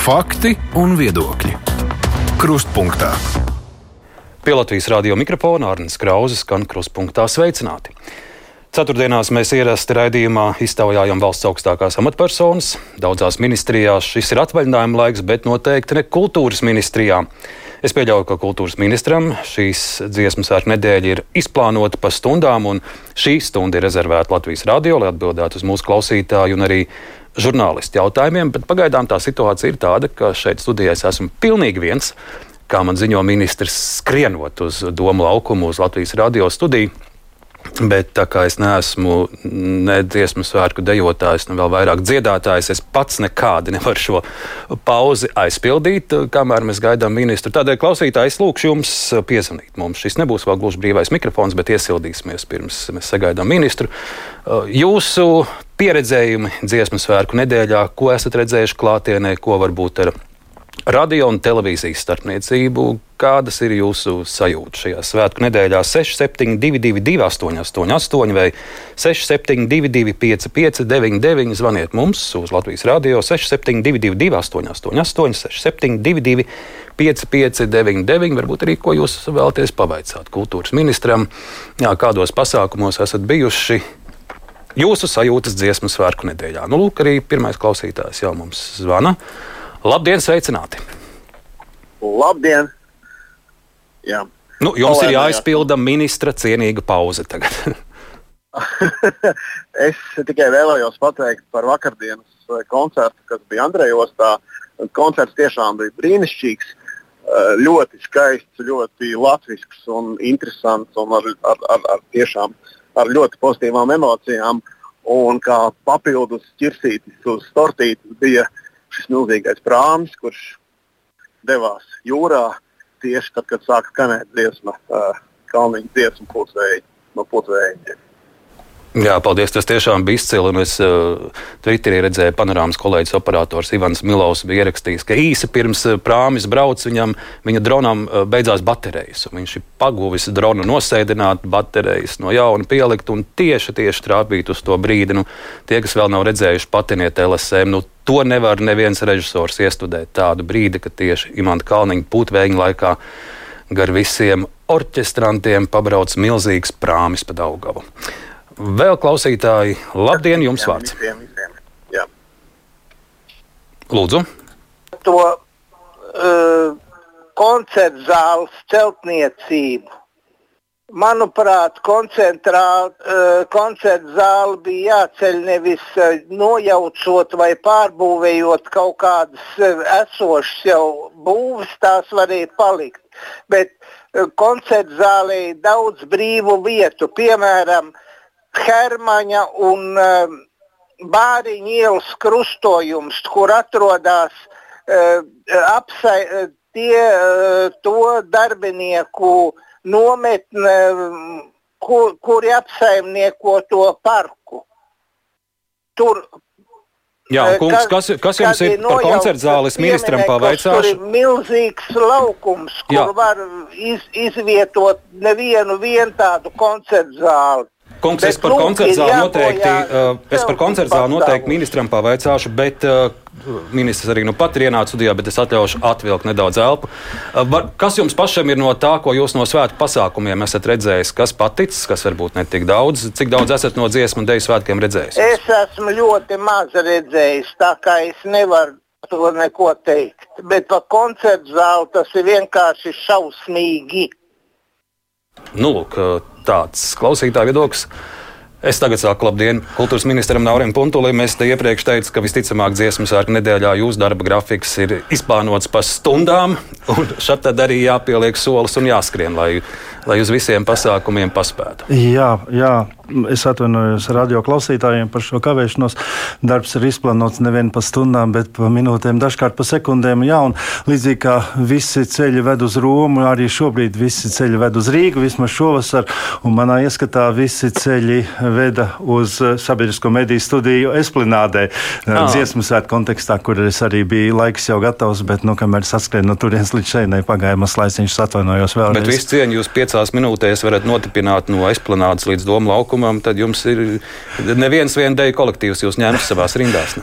Fakti un viedokļi. Krustpunktā. Pie Latvijas radio mikrofona Arnēs Krauzes skan krustpunktā sveicināti. Ceturtdienās mēs ierasti raidījumā iztaujājam valsts augstākās amatpersonas. Daudzās ministrijās šis ir atvaļinājuma laiks, bet noteikti ne kultūras ministrijā. Es pieļauju, ka kultūras ministram šīs dziesmu svētku nedēļa ir izplānota pa stundām, un šī stunda ir rezervēta Latvijas radio, lai atbildētu uz mūsu klausītāju un arī žurnālistu jautājumiem. Bet pagaidām tā situācija ir tāda, ka šeit studijā es esmu pilnīgi viens kā man ziņo ministrs, skrienot uz domu laukumu, uz Latvijas radio studiju. Bet tā kā es neesmu ne dziesmu svētku dejotājs, ne vēl vairāk dziedātājs, es pats nekādi nevaru šo pauzi aizpildīt, kamēr mēs gaidām ministru. Tādēļ, klausītāji, es lūkšu jums piezvanīt. Mums šis nebūs vēl gluži brīvais mikrofons, bet iesildīsimies pirms mēs sagaidām ministru. Jūsu pieredzējumi dziesmu svētku nedēļā, ko esat redzējuši klātienē, ko varbūt ar radio un televīzijas starpniecību. Kādas ir jūsu sajūtas šajā svētku nedēļā? 6722, 888, vai 672, 559, zvaniet mums uz Latvijas Rādio 672, 888, 672, 559, varbūt arī ko jūs vēlaties pavaicāt kultūras ministram, jā, kādos pasākumos esat bijuši. Jūsu sajūtas dziesmu svētku nedēļā. Nu, lūk, arī pirmais klausītājs jau mums zvana. Labdien, sveicināti! Labdien! Jā. Nu, jums Olēnā, ir jāizpilda jā. ministra cienīga pauze tagad. es tikai vēlējos pateikt par vakardienas eh, koncertu, kas bija Andrejostā. Koncerts tiešām bija brīnišķīgs, eh, ļoti skaists, ļoti latvisks un interesants un ar, ar, ar, ar, tiešām, ar ļoti pozitīvām emocijām. Un kā papildus ķirsītis uz tortītes bija uh, šis milzīgais prāmis, kurš devās jūrā tieši tad, kad sāka skanēt dziesma, uh, kalniņa dziesma putekļi no putekļiem. Jā, paldies. Tas tiešām bija izcili. Es uh, Twitterī redzēju, panorāmas kolēģis operators Ivans Milovs bija ierakstījis, ka īsi pirms uh, prāmis brauc viņam, viņa dronam uh, beidzās baterijas. Viņš ir paguvis dronu nosēdināt, baterijas no jauna pielikt un tieši, tieši trāpīt uz to brīdi. Nu, tie, kas vēl nav redzējuši patiniet LSM, nu, to nevar neviens režisors iestudēt tādu brīdi, kad tieši Imanta Kalniņa putvēņa laikā gar visiem orķestrantiem pabrauc milzīgs prāmis pa Daugavu. Vēl klausītāji, labdien, jums vārds. Visiem, visiem. Jā. Lūdzu. To uh, koncertu zāles celtniecību. Manuprāt, uh, koncertu zāle bija jāceļ nevis uh, nojaucot vai pārbūvējot kaut kādas uh, esošas jau būvas, tās varēja palikt. Bet uh, koncertu zālē ir daudz brīvu vietu, piemēram, uh, Hermaņa un uh, Bāriņa ielas krustojums, kur atrodas uh, apsai, uh, tie, uh, to darbinieku nometne, kur, kuri apsaimnieko to parku. Tur Jā, kungs, kas, kas jums ir par koncertu zāles ministram pavaicāšu? Tur ir milzīgs laukums, kur Jā. var iz, izvietot nevienu vien tādu koncertu zāli. Kungs, bet, es par koncertu zāli noteikti, uh, par koncertu zāli noteikti ministram pavaicāšu, bet uh, ministrs arī nu pat ir ienācis studijā, bet es atļaušu atvilkt nedaudz elpu. Uh, kas jums pašam ir no tā, ko jūs no svētku pasākumiem esat redzējis? Kas paticis, kas varbūt ne tik daudz? Cik daudz esat no dziesmu un deju svētkiem redzējis? Es esmu ļoti maz redzējis, tā kā es nevaru to neko teikt. Bet par koncertu zāli tas ir vienkārši šausmīgi. Nu, lūk, tāds klausītāja viedoklis. Es tagad saku labdien kultūras ministram Naurim Puntulim. Es te iepriekš teicu, ka visticamāk dziesmu sērku nedēļā jūsu darba grafiks ir izplānots pa stundām, un šeit tad arī jāpieliek solis un jāskrien, lai, lai uz visiem pasākumiem paspētu. Jā, jā. Es atvainojos radio klausītājiem par šo kavēšanos. Darbs ir izplānots nevien pa stundām, bet pa minūtēm, dažkārt pa sekundēm. Jā, un līdzīgi kā visi ceļi ved uz Romu, arī šobrīd visi ceļi ved uz Rīgu, vismaz šovasar. Un manā ieskatā visi ceļi veda uz eh, sabiedrisko mediju studiju Esplanādē, ah. dziesmu svētku kontekstā, kur es arī biju laiks jau gatavs, bet, nu, kamēr saskrēju no turienes līdz šeit, nepagāja mazs laiciņš, atvainojos vēlreiz. Bet visu cieņu jūs piecās minūtēs varat notipināt no esplanādes līdz domu laukumam, tad jums ir neviens vien deju kolektīvs jūs ņemt savās rindās.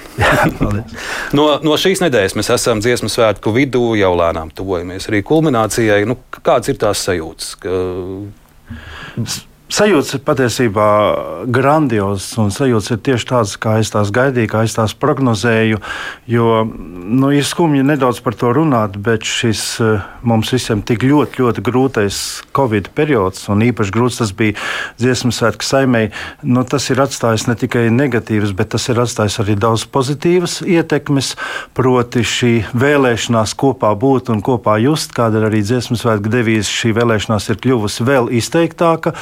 no, no šīs nedēļas mēs esam dziesmu svētku vidū, jau lēnām tuvojamies arī kulminācijai. Nu, kāds ir tās sajūtas? Ka... Sajūtas ir patiesībā grandiozas, un sajūtas ir tieši tādas, kā es tās gaidīju, kā es tās prognozēju. Jo nu, ir skumji nedaudz par to runāt, bet šis eh, mums visiem tik ļoti, ļoti grūtais Covid periods, un īpaši grūts tas bija dziesmu svētku saimei, nu, tas ir atstājis ne tikai negatīvas, bet tas ir atstājis arī daudz pozitīvas ietekmes. Proti, šī vēlēšanās kopā būt un kopā just, kāda ir arī dziesmu svētku devīze, šī vēlēšanās ir kļuvusi vēl izteiktāka.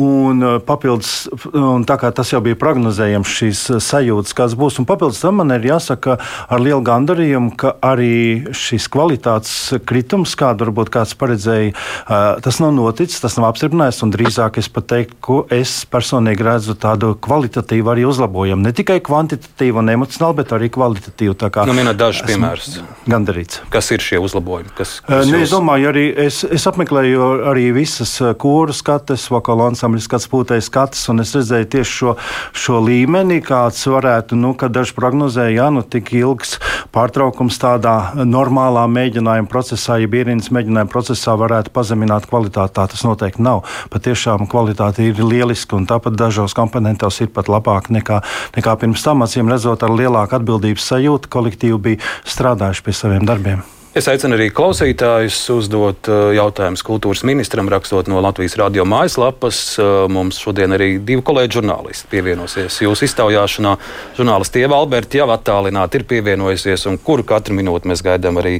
Un uh, papildus, un tā kā tas jau bija prognozējams, šīs uh, sajūtas, kādas būs, un papildus tam man ir jāsaka ar lielu gandarījumu, ka arī šis kvalitātes kritums, kādu varbūt kāds paredzēja, uh, tas nav noticis, tas nav apstiprināts, un drīzāk es pat teiktu, ka es personīgi redzu tādu kvalitatīvu arī uzlabojumu. Ne tikai kvantitatīvu un emocionālu, bet arī kvalitatīvu. Nu, minēt dažus piemērus. Gandarīts. Kas ir šie uzlabojumi? Kas, kas ne, jūs... Es domāju, arī es, es apmeklēju arī visas kūru skates, ansambļu ansambļa skats, pūtais skats, un es redzēju tieši šo, šo līmeni, kāds varētu, nu, kad daži prognozēja, ja nu tik ilgs pārtraukums tādā normālā mēģinājuma procesā, ja ierīnas mēģinājuma procesā varētu pazemināt kvalitāti. Tā tas noteikti nav. Patiešām kvalitāte ir lieliska, un tāpat dažos komponentos ir pat labāk nekā, nekā pirms tam. Acīm redzot, ar lielāku atbildības sajūtu kolektīvi bija strādājuši pie saviem darbiem. Es aicinu arī klausītājus uzdot uh, jautājumus kultūras ministram, rakstot no Latvijas radio mājaslapas. Uh, mums šodien arī divi kolēģi žurnālisti pievienosies jūsu iztaujāšanā. Žurnālisti Ieva Alberta jau attālināti ir pievienojusies, un kuru katru minūti mēs gaidām arī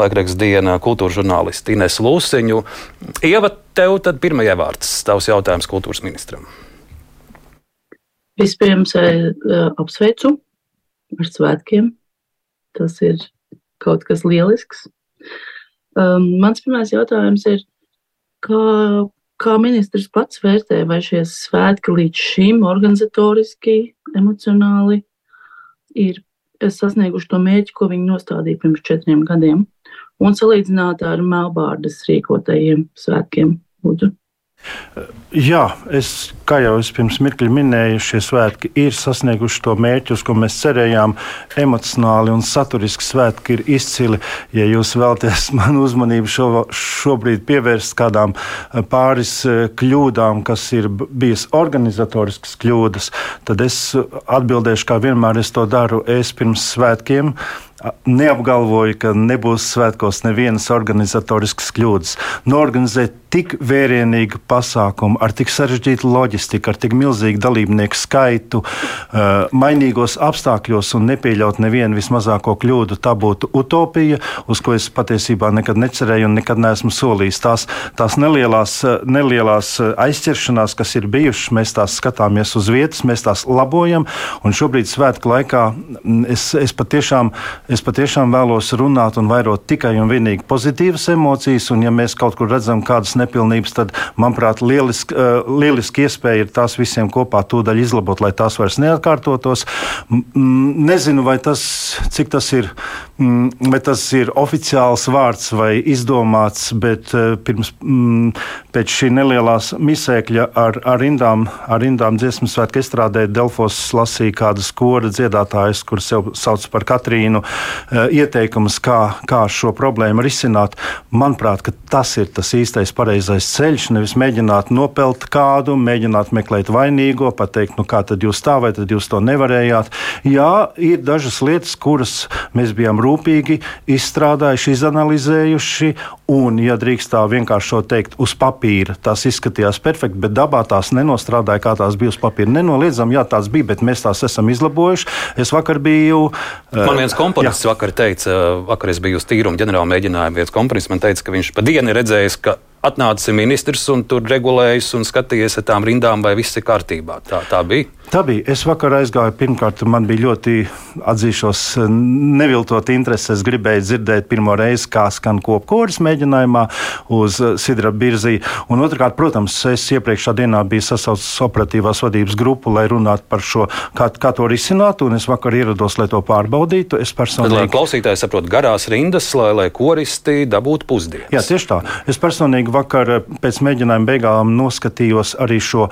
laikraksta diena kultūras žurnālisti Ines Lūseņu. Ieva, tev tad pirmajā vārds tavs jautājums kultūras ministram. Vispirms eh, apsveicu ar svētkiem. Tas ir kaut kas lielisks. Um, mans pirmais jautājums ir, kā, kā ministrs pats vērtē, vai šie svētki līdz šim organizatoriski, emocionāli ir sasnieguši to mērķi, ko viņi nostādīja pirms četriem gadiem, un salīdzināt ar Melbārdas rīkotajiem svētkiem. Lūdzu. Jā, es, kā jau es pirms mirkļa minēju, šie svētki ir sasnieguši to mērķi, uz ko mēs cerējām. Emocionāli un saturiski svētki ir izcili. Ja jūs vēlaties manu uzmanību šo, šobrīd pievērst kādām eh, pāris eh, kļūdām, kas ir bijis organizatoriskas kļūdas, tad es atbildēšu, kā vienmēr es to daru. Es pirms svētkiem neapgalvoju, ka nebūs svētkos nevienas organizatoriskas kļūdas. Norganizēt tik vērienīgu pasākumu ar tik sarežģītu loģistiku, ar tik milzīgu dalībnieku skaitu, uh, mainīgos apstākļos un nepieļaut nevienu vismazāko kļūdu, tā būtu utopija, uz ko es patiesībā nekad necerēju un nekad neesmu solījis. Tās, tās nelielās, nelielās aizķeršanās, kas ir bijušas, mēs tās skatāmies uz vietas, mēs tās labojam, un šobrīd svētku laikā es, es patiešām Es patiešām vēlos runāt un vairot tikai un vienīgi pozitīvas emocijas, un ja mēs kaut kur redzam kādas nepilnības, tad, manuprāt, lieliski, uh, lieliski iespēja ir tās visiem kopā tūdaļ izlabot, lai tās vairs neatkārtotos. Nezinu, vai tas, cik tas ir, vai tas ir oficiāls vārds vai izdomāts, bet uh, pirms, m, pēc šī nelielās misēkļa ar, ar rindām, ar rindām dziesmu svētku estrādē Delfos lasīja kādas kora dziedātājas, kuras sev sauc par Katrīnu. Eh, ieteikumus, kā, kā šo problēmu risināt. Manuprāt, tas ir tas īstais pareizais ceļš. Nevis mēģināt nopelt kādu, mēģināt meklēt vainīgo, pateikt, nu kā tad jūs tā vai tad jūs to nevarējāt. Jā, ir dažas lietas, kuras mēs bijām rūpīgi izstrādājuši, izanalizējuši, un, ja drīkst tā vienkārši teikt, uz papīra tās izskatījās perfekti, bet dabā tās nenostrādāja, kā tās bija uz papīra. Nenoliedzam, jā, tās bija, bet mēs tās esam izlabojuši. Es vakar biju. Man viens komponents komponists vakar teica, vakar es biju uz tīrumu ģenerāla mēģinājuma vietas komponists, man teica, ka viņš pa dienu redzējis, ka atnācis ministrs un tur regulējis un skatījies ar tām rindām, vai viss ir kārtībā. Tā, tā bija. Tā bija. Es vakar aizgāju. Pirmkārt, man bija ļoti, atzīšos, neviltot interesi. Es gribēju dzirdēt pirmo reizi, kā skan kopkoris mēģinājumā uz Sidra Birzī. Un otrkārt, protams, es iepriekšā dienā biju sasaucis operatīvās vadības grupu, lai runātu par šo, kā, kā to risināt. Un es vakar ierados, lai to pārbaudītu. Es personīgi. Tad, lai klausītāji saprot garās rindas, lai, lai koristi dabūtu pusdienas. Jā, tieši tā. Es personīgi vakar pēc mēģinājuma beigām noskatījos arī šo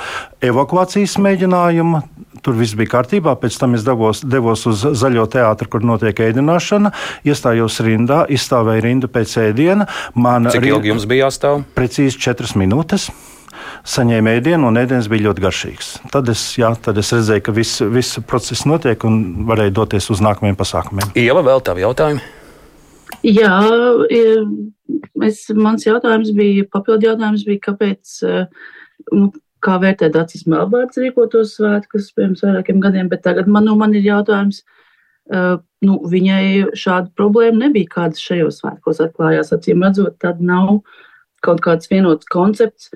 evakuācijas mēģinājumu. Tur viss bija kārtībā. Pēc tam es devos, devos uz zaļo teātru, kur notiek ēdināšana. Iestājos rindā, izstāvēju rindu pēc ēdiena. Man Cik ilgi jums bija jāstāv? Precīzi četras minūtes saņēma ēdienu, un ēdiens bija ļoti garšīgs. Tad es, jā, tad es redzēju, ka viss, viss process notiek un varēju doties uz nākamajiem pasākumiem. Ieva, vēl tādi jautājumi? Jā, es, mans jautājums bija, papildu jautājums bija, kāpēc, nu, kā vērtēt Dācis Melbārds rīkotos svētkus pirms vairākiem gadiem, bet tagad man, nu, man ir jautājums, nu, viņai šāda problēma nebija, kādas šajos svētkos atklājās. Acīm redzot, tad nav kaut kāds vienots koncepts,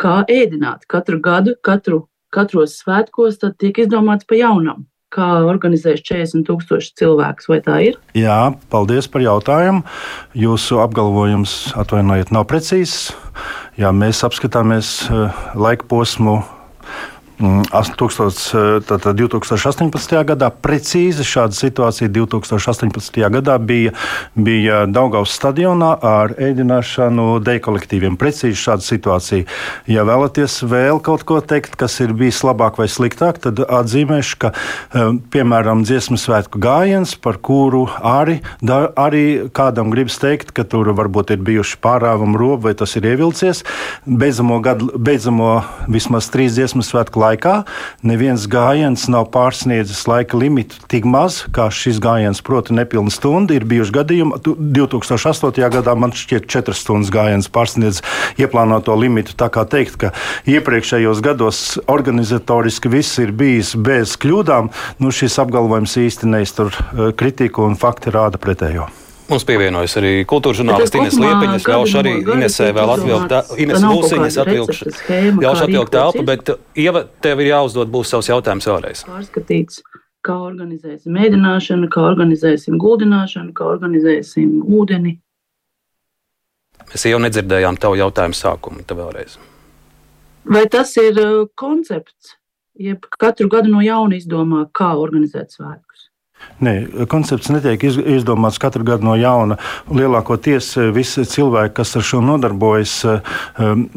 kā ēdināt. Katru gadu, katru, katros svētkos tiek izdomāts pa jaunam kā organizēs 40,000 cilvēkus. Vai tā ir? Jā, paldies par jautājumu. Jūsu apgalvojums, atvainojiet, nav precīzs. Jā, mēs apskatāmies eh, laika posmu 2000, tātad 2018. gadā precīzi šāda situācija 2018. gadā bija, bija Daugaus stadionā ar ēdināšanu deju kolektīviem. Precīzi šāda situācija. Ja vēlaties vēl kaut ko teikt, kas ir bijis labāk vai sliktāk, tad atzīmēšu, ka piemēram dziesmu svētku gājiens, par kuru arī, da, arī kādam gribas teikt, ka tur varbūt ir bijuši pārāvumi robi vai tas ir ievilcies, beidzamo, gadu, beidzamo vismaz trīs dziesmu svētku laiku laikā neviens gājiens nav pārsniedzis laika limitu tik maz, kā šis gājiens, proti, nepilna stunda. Ir bijuši gadījumi, 2008. gadā man šķiet, 4 stundas gājiens pārsniedz ieplānoto limitu. Tā kā teikt, ka iepriekšējos gados organizatoriski viss ir bijis bez kļūdām, nu šis apgalvojums īsti neiztur eh, kritiku un fakti rāda pretējo. Mums pievienojas arī kultūra žurnālists Ines Liepiņa. Es ļaušu arī Inesē vēl atvilkt, Ines Lūsiņas atvilkšu. Ļaušu atvilkt telpu, bet Ieva, tev ir jāuzdod būs savs jautājums vēlreiz. Pārskatīts, kā organizēsim mēdināšanu, kā organizēsim guldināšanu, kā organizēsim ūdeni. Mēs jau nedzirdējām tavu jautājumu sākumu, tā vēlreiz. Vai tas ir uh, koncepts, jeb katru gadu no jauna izdomā, kā organizēt svētkus? Nē, koncepts netiek izdomāts katru gadu no jauna. Lielākoties eh, visi cilvēki, kas ar šo nodarbojas, eh,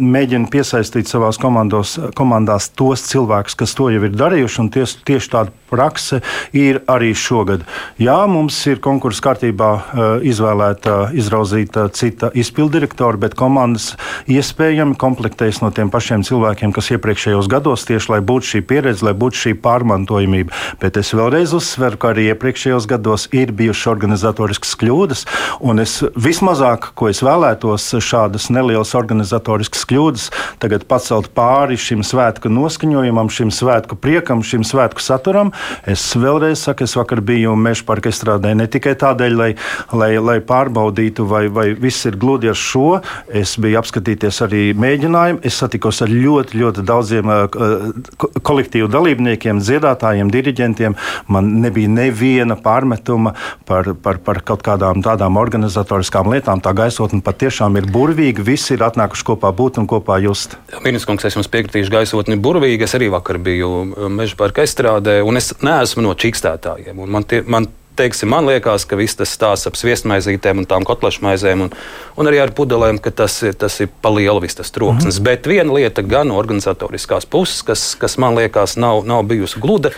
mēģina piesaistīt komandos, komandās tos cilvēkus, kas to jau ir darījuši, ties, tieši tāda prakse ir arī šogad. Jā, mums ir konkursu kārtībā eh, izvēlēta, izrauzīta cita izpildirektora, bet komandas iespējami komplektējas no tiem pašiem cilvēkiem, kas iepriekšējos gados tieši lai būtu šī pieredze, lai būtu šī pārmantojamība. Bet es vēlreiz uzsveru, ka arī iepriekšējos gados ir bijušas organizatoriskas kļūdas, un es vismazāk, ko es vēlētos, šādas nelielas organizatoriskas kļūdas tagad pacelt pāri šim svētku noskaņojumam, šim svētku priekam, šim svētku saturam. Es vēlreiz saku, es vakar biju Meža parka izstrādē ne tikai tādēļ, lai, lai, lai pārbaudītu, vai, vai viss ir gludi ar šo. Es biju apskatīties arī mēģinājumu. Es satikos ar ļoti, ļoti daudziem uh, kolektīvu dalībniekiem, dziedātājiem, diriģentiem. Man nebija neviena neviena pārmetuma par, par, par kaut kādām tādām organizatoriskām lietām. Tā gaisotne patiešām ir burvīga. Visi ir atnākuši kopā būt un kopā just. Ministrs, es jums piekritīšu, gaisotne ir burvīga. Es arī vakar biju Meža parka estrādē, un es neesmu no čīkstētājiem. Man tie, man teiksim, man liekas, ka viss tas stāsts ap sviestmaizītēm un tām kotlešu un, un arī ar pudelēm, ka tas ir, tas ir pa lielu viss tas troksnis. Mm -hmm. Bet viena lieta gan no organizatoriskās puses, kas, kas man liekas nav, nav bijusi gluda.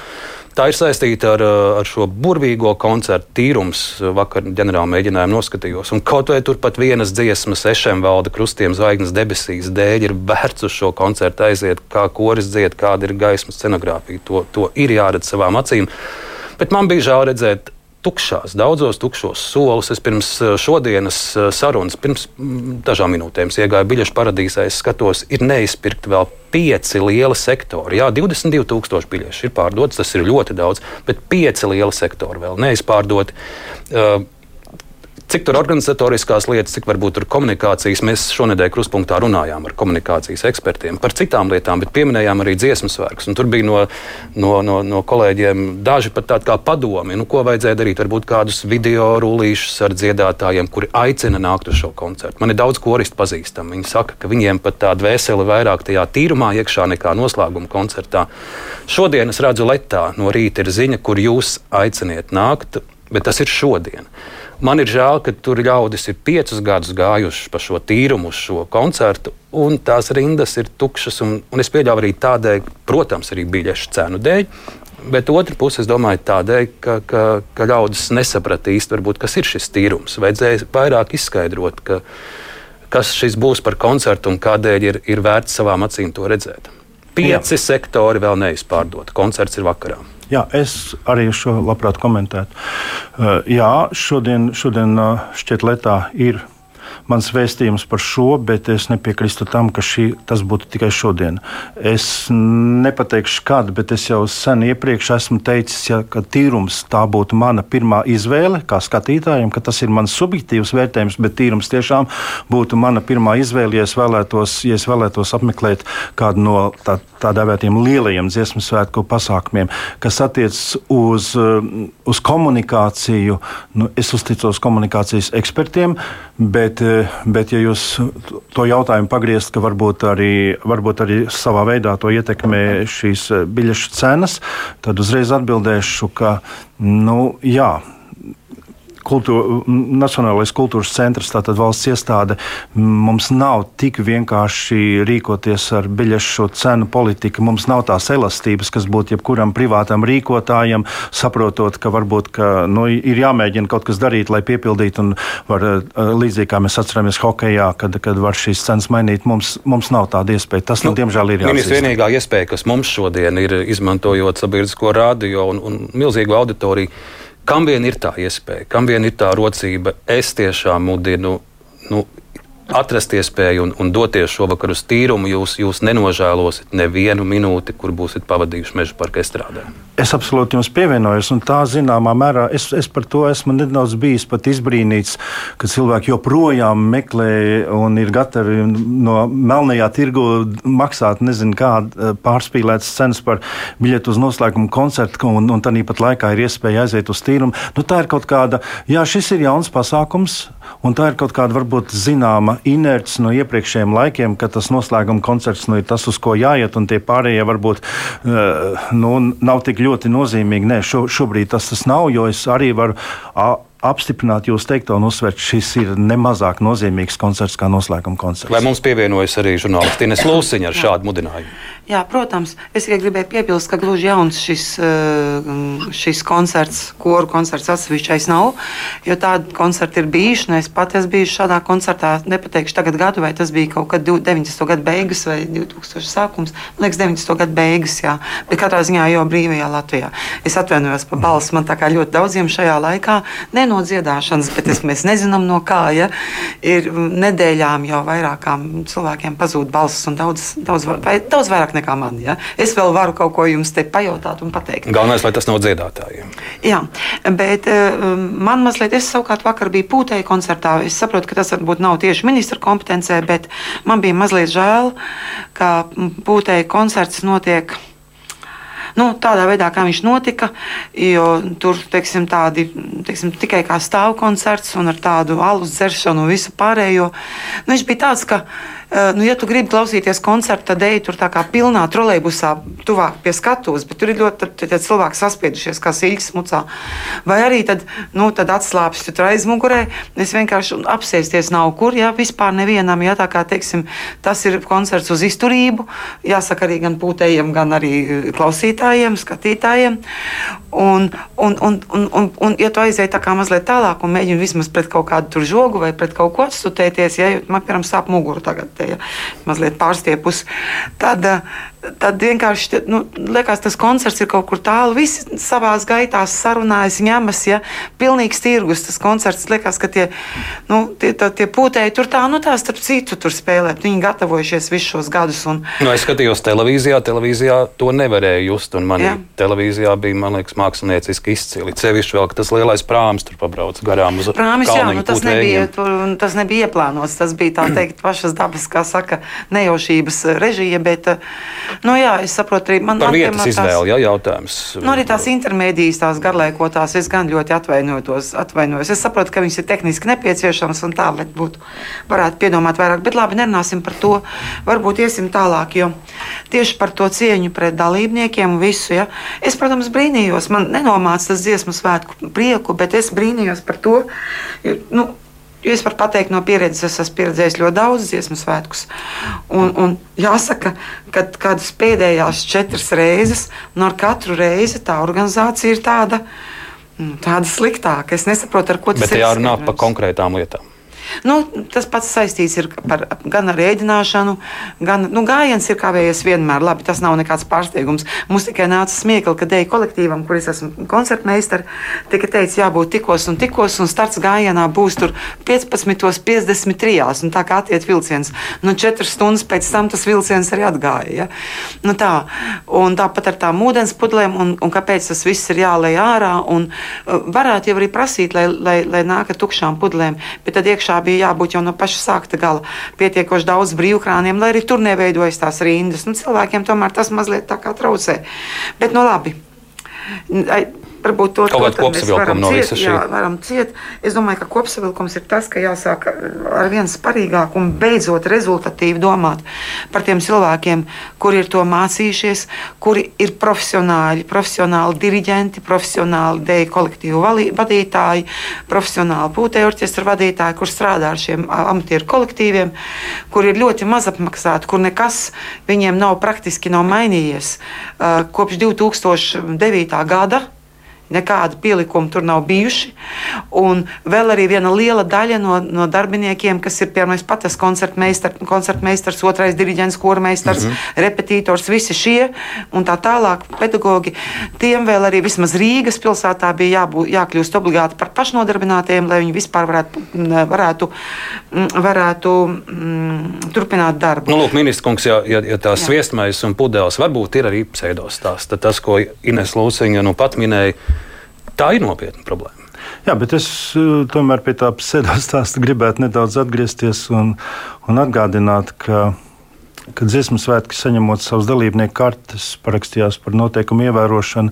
Tā ir saistīta ar, ar šo burvīgo koncertu tīrums. Vakar ģenerāli mēģinājumu noskatījos. Un kaut vai turpat vienas dziesmas, ešiem valda krustiem zvaigznes debesīs dēļ, ir vērts uz šo koncertu aiziet, kā koris dzied, kāda ir gaismas scenogrāfija. To, to ir jāredz savām acīm. Bet man bija žēl redzēt tukšās, daudzos tukšos solus. Es pirms eh, šodienas eh, sarunas, pirms mm, dažām minūtēm iegāju biļešu paradīzē, es skatos, ir neizpirkti vēl pieci lieli sektori. Jā, 22,000 biļešu ir pārdotas, tas ir ļoti daudz, bet pieci lieli sektori vēl neizpārdoti. Uh, Cik tur organizatoriskās lietas, cik varbūt tur komunikācijas. Mēs šonadēļ kruspunktā runājām ar komunikācijas ekspertiem par citām lietām, bet pieminējām arī dziesmu svētkus. Tur bija no, no, no, no kolēģiem daži pat tādi kā padomi, nu, ko vajadzēja darīt. Varbūt kādus video rullīšus ar dziedātājiem, kuri aicina nākt uz šo koncertu. Man ir daudz koristu pazīstami. Viņi saka, ka viņiem pat tāda vēseli vairāk tajā tīrumā iekšā nekā noslēguma koncertā. Šodien es redzu letā no rīta ir ziņa, kur jūs aiciniet nākt, bet tas ir šodien. Man ir žēl, ka tur ļaudis ir piecus gadus gājuši pa šo tīrumu, uz šo koncertu, un tās rindas ir tukšas. Un, un es pieļauju arī tādēļ, protams, arī biļešu cenu dēļ. Bet otra puse, es domāju, tādēļ, ka, ka, ka ļaudis nesaprata īsti, varbūt, kas ir šis tīrums. Vajadzēja vairāk izskaidrot, ka, kas šis būs par koncertu un kādēļ ir, ir vērts savām acīm to redzēt. Pieci Jā. sektori vēl neizpārdoti. Koncerts ir vakarā. Jā, es arī šo labprāt komentētu. Jā, šodien, šodien šķiet, Lietā ir mans vēstījums par šo, bet es nepiekrītu tam, ka šī, tas būtu tikai šodien. Es nepateikšu, kad, bet es jau sen iepriekš esmu teicis, ja, ka tīrums tā būtu mana pirmā izvēle, kā skatītājiem, ka tas ir mans subjektīvs vērtējums, bet tīrums tiešām būtu mana pirmā izvēle, ja es vēlētos, ja es vēlētos apmeklēt kādu no tā, tā dēvētiem lielajiem dziesmu svētku pasākumiem, kas attiecas uz, uz komunikāciju. Nu, es uzticos komunikācijas ekspertiem, bet bet, ja jūs to jautājumu pagriezt, ka varbūt arī, varbūt arī savā veidā to ietekmē šīs biļešu cenas, tad uzreiz atbildēšu, ka nu, jā kultūra, Nacionālais kultūras centrs, tātad valsts iestāde, mums nav tik vienkārši rīkoties ar biļešu cenu politiku. Mums nav tās elastības, kas būtu jebkuram privātam rīkotājam, saprotot, ka varbūt ka, nu, ir jāmēģina kaut kas darīt, lai piepildītu. Un var, eh, līdzīgi kā mēs atceramies hokeja, kad, kad var šīs cenas mainīt, mums, mums nav tāda iespēja. Tas, nu, nu diemžēl, ir jāatzīst. Vienīgā iespēja, kas mums šodien ir, izmantojot sabiedrisko radio un, un milzīgu auditoriju, Kam vien ir tā iespēja, kam vien ir tā rocība, es tiešām mudinu nu, atrast iespēju un, un doties šovakar uz tīrumu, jūs, jūs nenožēlosiet nevienu minūti, kur būsiet pavadījuši meža parka estrādē. Es absolūti jums pievienojos, un tā zināmā mērā es, es par to esmu nedaudz bijis pat izbrīnīts, ka cilvēki joprojām meklē un ir gatavi no melnajā tirgu maksāt nezinu kādu pārspīlētas cenas par biļetu uz noslēgumu koncertu, un, un tad pat laikā ir iespēja aiziet uz tīrumu. Nu, tā ir kaut kāda, jā, šis ir jauns pasākums, un tā ir kaut kāda varbūt zināma inerts no iepriekšējiem laikiem, ka tas noslēguma koncerts nu, ir tas, uz ko jāiet, un tie pārējie varbūt uh, nu, nav tik ļoti nozīmīgi. Nē, šo, šobrīd tas tas nav, jo es arī varu apstiprināt jūs teikto un uzsvērt, šis ir nemazāk nozīmīgs koncerts kā noslēguma koncerts. Vai mums pievienojas arī žurnālisti Ines Lūsiņa ar šādu mudinājumu? Jā, protams, es tikai gribēju piebilst, ka gluži jauns šis, eh, šis koncerts, koru koncerts atsevišķais nav, jo tādi koncerti ir bijuši. Es pat esmu bijusi šādā koncertā, nepateikšu tagad gadu, vai tas bija kaut kad 90. gada beigas vai 2000 sākums. Man liekas, 90. gada beigas, jā, bet katrā ziņā jau brīvajā Latvijā. Es atvainojos par balsi, man tā kā ļoti daudziem šajā laikā, ne no dziedāšanas, bet es, mēs nezinām no kā, ja ir nedēļām jau vairākām cilvēkiem pazūd balss un daudz, daudz, vai, daudz vairāk nekā man. Ja? Es vēl varu kaut ko jums te pajautāt un pateikt. Galvenais, lai tas nav dziedātājiem. Jā, bet uh, man mazliet, es savukārt vakar biju pūtēji koncertā. Es saprotu, ka tas varbūt nav tieši ministra kompetencē, bet man bija mazliet žēl, ka pūtēji koncerts notiek nu, tādā veidā, kā viņš notika. Jo tur teiksim, tādi, teiksim, tikai kā stāvkoncerts un ar tādu alus dzeršanu un visu pārējo. Nu, viņš bija tāds, ka Eh, nu, ja tu gribi klausīties koncertu, tad ej tur tā kā pilnā trolēļbusā, tuvāk pie skatuves, bet tur ir ļoti tad, tad cilvēki saspiedušies kā sīļas mucā. Vai arī tad, nu, tad atslāpst tu tur aizmugurē, es vienkārši apsēsties nav kur, ja vispār nevienam, ja tā kā, teiksim, tas ir koncerts uz izturību, jāsaka arī gan pūtējiem, gan arī eh, klausītājiem, skatītājiem. Un, un, un, un, un, un ja tu aizēji tā kā mazliet tālāk un mēģini vismaz pret kaut kādu žogu vai pret kaut ko atstutēties, ja man, piemēram, sāp muguru tagad, te, ja, mazliet pārstiepus, tad, tad vienkārši nu, liekas, tas koncerts ir kaut kur tālu. Visi savā gaitā sarunājas, ņemas, ja pilnīgs tirgus. Tas koncerts liekas, ka tie, nu, tie, tā, tie pūtēji tur tā, nu tā starp citu tur spēlē. Viņi gatavojušies visus šos gadus. Un... Nu, es skatījos televīzijā, televīzijā to nevarēja just. Un manī televīzijā bija, man liekas, mākslinieciski izcili. Cevišķi vēl, ka tas lielais prāms tur pabrauc garām uz prāmis. Jā, nu, tas, nebija, tur, tas nebija ieplānots. Tas bija tā teikt pašas dabas, kā saka, nejaušības režija. Bet, Nu, jā, es saprotu, arī man, man vietas izvēle, jā, jautājums. Nu, arī tās intermedijas, tās garlaikotās, es gan ļoti atvainojos. atvainojos. Es saprotu, ka viņas ir tehniski nepieciešamas un tā, lai būtu, varētu piedomāt vairāk. Bet labi, nerunāsim par to. Varbūt iesim tālāk, jo tieši par to cieņu pret dalībniekiem un visu. Ja. Es, protams, brīnījos. Man nenomāca tas dziesmu svētku prieku, bet es brīnījos par to. Jo, nu, Jo es varu pateikt no pieredzes, es esmu pieredzējis ļoti daudz dziesmu svētkus. Un, un jāsaka, ka kādas pēdējās četras reizes, no katru reizi tā organizācija ir tāda, nu, tāda sliktāka. Es nesaprotu, ar ko tas Bet ir. Bet jārunā par konkrētām lietām. Nu, tas pats saistīts par, gan ar ēdināšanu, gan nu, gājiens ir kavējies vienmēr. Labi, tas nav nekāds pārsteigums. Mums tikai nāca smiekli, ka dēļ kolektīvam, kur es esmu koncertmeistars, tika teikts, jābūt tikos un tikos, un starts gājienā būs 15.53. Un tā kā attiek vilciens, nu, 4 stundas pēc tam tas vilciens arī atgāja. Ja? Nu, tā. Un tāpat ar tām ūdens pudelēm, un, un kāpēc tas viss ir jālej ārā. Un, uh, varētu jau arī prasīt, lai, lai, lai nāk ar tukšām pudelēm, bet tad iekšā tā bija jābūt jau no paša sākta gala pietiekoši daudz brīvkrāniem, lai arī tur neveidojas tās rindas. Nu, cilvēkiem tomēr tas mazliet tā kā traucē. Bet, nu labi. Varbūt to kaut kādu kopsavilkumu no visas šīs. Jā, varam ciet. Es domāju, ka kopsavilkums ir tas, ka jāsāk ar vien sparīgāk un beidzot rezultatīvi domāt par tiem cilvēkiem, kuri ir to mācījušies, kuri ir profesionāļi, profesionāli diriģenti, profesionāli deju kolektīvu vadītāji, profesionāli pūtēju orķestra vadītāji, kur strādā ar šiem amatieru kolektīviem, kur ir ļoti maz apmaksāti, kur nekas viņiem nav praktiski nav mainījies kopš 2009. gada Nekāda pielikuma tur nav bijuši. Un vēl arī viena liela daļa no, no darbiniekiem, kas ir piemēram pats koncertmeistars, koncertmeistars, otrais diriģents, kormeistars, mm -hmm. repetitors, visi šie un tā tālāk pedagogi. Tiem vēl arī vismaz Rīgas pilsētā bija jābūt, jākļūst obligāti par pašnodarbinātiem, lai viņi vispār varētu, varētu, varētu mm, turpināt darbu. Nu, lūk, ministrs kungs, ja, ja, ja tās sviestmaiņas un pudeles varbūt ir arī pseidostāsts, tad tas, ko Ines Lūsiņa nu pat minēja, Tā ir nopietna problēma. Jā, bet es eh, tomēr pie tā pseidostāsta gribētu nedaudz atgriezties un, un atgādināt, ka kad dziesmu svētki saņemot savus dalībnieku kartes, parakstījās par noteikumu ievērošanu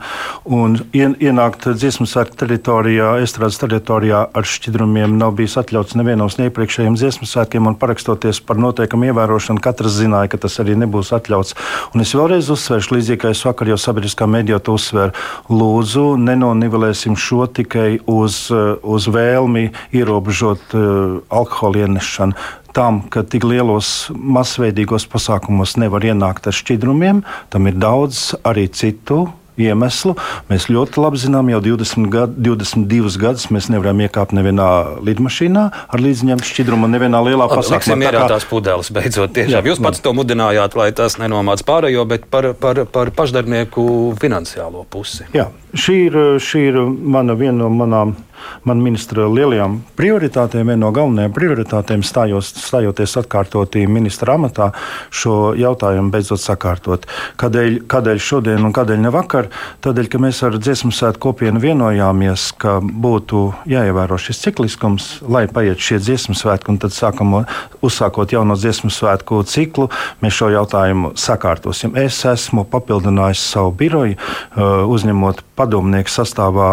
un ien, ienākt dziesmu svētku teritorijā, estrādes teritorijā ar šķidrumiem nav bijis atļauts nevienos no iepriekšējiem dziesmu svētkiem un parakstoties par noteikumu ievērošanu, katrs zināja, ka tas arī nebūs atļauts. Un es vēlreiz uzsvēršu, līdzīgi kā es vakar jau sabiedriskā medijā to uzsvēru, lūdzu, nenonivelēsim šo tikai uz, uz vēlmi ierobežot uh, alkohola ienešanu tam, ka tik lielos masveidīgos pasākumos nevar ienākt ar šķidrumiem, tam ir daudz arī citu iemeslu. Mēs ļoti labi zinām, jau 20 gad, 22 gadus mēs nevaram iekāpt nevienā lidmašīnā ar līdzņemtu šķidrumu, nevienā lielā pasākumā. Tā kā tās pudeles beidzot tiešām. Jā, Jūs pats to mudinājāt, lai tas nenomāc pārējo, bet par, par, par pašdarbnieku finansiālo pusi. Jā, šī ir, šī ir mana, viena no manām man ministra lielajām prioritātēm, viena no galvenajām prioritātēm stājos, stājoties atkārtotī ministra amatā, šo jautājumu beidzot sakārtot. Kādēļ, kādēļ šodien un kādēļ ne vakar? Tādēļ, ka mēs ar dziesmu sētu kopienu vienojāmies, ka būtu jāievēro šis cikliskums, lai paiet šie dziesmu svētki, un tad sākam, uzsākot jauno dziesmu svētku ciklu, mēs šo jautājumu sakārtosim. Es esmu papildinājis savu biroju, uh, uzņemot padomnieku sastāvā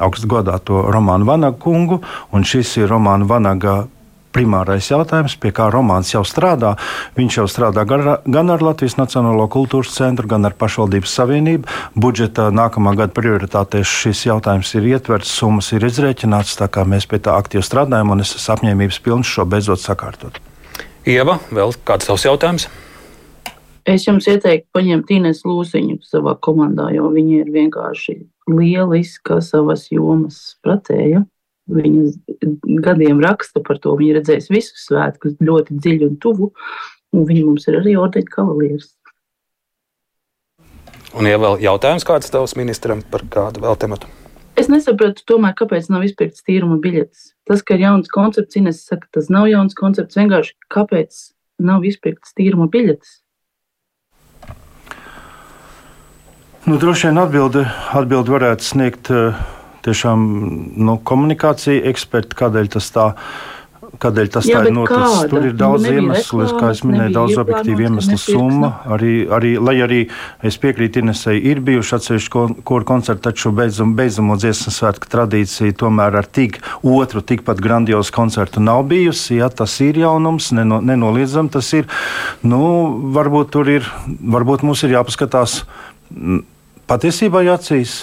augstgadāto Romānu Vanagu kungu, un šis ir Romāna Vanaga primārais jautājums, pie kā romāns jau strādā. Viņš jau strādā gan ar Latvijas Nacionālo kultūras centru, gan ar pašvaldības savienību. Budžeta nākamā gada prioritātēs šis jautājums ir ietverts, summas ir izrēķināts, tā kā mēs pie tā aktīvi strādājam, un es esmu apņēmības pilns šo beidzot sakārtot. Ieva, vēl kāds savs jautājums? Es jums ieteiktu paņemt Ines Lūsiņu savā komandā, jo viņa ir vienkārši lieliska savas jomas pratēja. Viņa gadiem raksta par to. Viņa redzēs visus svētkus ļoti dziļi un tuvu, un viņa mums ir arī ordeņa kavalieris. Un, ja vēl jautājums kāds tavs ministram par kādu vēl tematu? Es nesapratu, tomēr, kāpēc nav izpirktas tīruma biļetes. Tas, ka ir jauns koncepts, Ines saka, tas nav jauns koncepts. Vienkārši kāpēc nav izpirktas tīruma biļetes? Nu, droši vien atbildi, atbildi varētu sniegt eh, tiešām nu, komunikācija eksperti, kādēļ tas tā ir Kādēļ tas Jā, tā ir noticis? kāda? Tur ir Nu, daudz nebija iemeslu, kā es minēju, daudz objektīvu iemeslu summa. Arī, arī, lai arī es piekrītu Inesai, ir bijuši atsevišķi koru koncerti, taču beidzam, beidzamo dziesmu svētku tradīcija tomēr ar tik otru, tikpat grandiozu koncertu nav bijusi. Ja, tas ir jaunums, neno, nenoliedzam tas ir. Nu, varbūt tur ir, varbūt mums ir jāpaskatās patiesībai acīs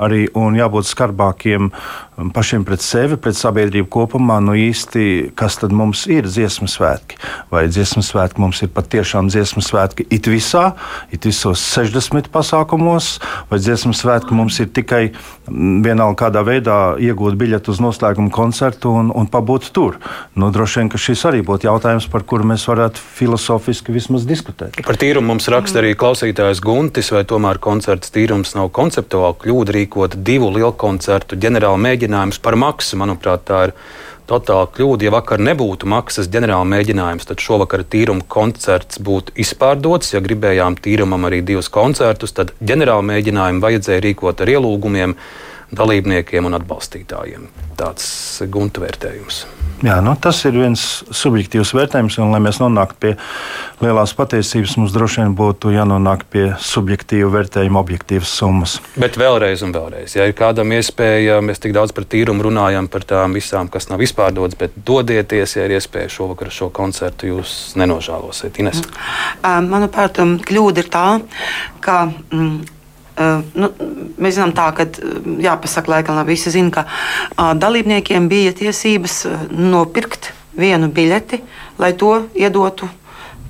arī un jābūt skarbākiem um, pašiem pret sevi, pret sabiedrību kopumā. Nu īsti, kas tad mums ir dziesmu svētki? Vai dziesmu svētki mums ir patiešām dziesmu svētki it visā, it visos 60 pasākumos, vai dziesmu svētki mums ir tikai mm, vienalga kādā veidā iegūt biļetu uz noslēguma koncertu un, un pabūt tur? Nu, droši vien, ka šis arī būtu jautājums, par kuru mēs varētu filozofiski vismaz diskutēt. Par tīrumu mums raksta arī klausītājs Guntis, vai tomēr koncerts tīrums nav konceptuāli kļūda rīkot divu lielu koncertu ģenerāla mēģinājumus par maksu. Manuprāt, tā ir totāla kļūda. Ja vakar nebūtu maksas ģenerāla mēģinājums, tad šovakar tīruma koncerts būtu izpārdots. Ja gribējām tīrumam arī divus koncertus, tad ģenerāla mēģinājumu vajadzēja rīkot ar ielūgumiem dalībniekiem un atbalstītājiem. Tāds gunta vērtējums. Jā, nu, tas ir viens subjektīvs vērtējums, un, lai mēs nonāktu pie lielās patiesības, mums droši vien būtu jānonāk pie subjektīva vērtējuma, objektīvas summas. Bet vēlreiz, un vēlreiz, ja ir kādam iespēja, mēs tik daudz par tīrumu runājam, par tām visām, kas nav izpārdotas, bet dodieties, ja ir iespēja šovakar šo koncertu, jūs nenožēlosiet. Ines. Manuprāt, kļūda ir tā, ka. Mm, nu, mēs zinām, tā, ka jāpasaka, laikam, visi zina, ka uh, dalībniekiem bija tiesības nopirkt vienu biļeti, lai to iedotu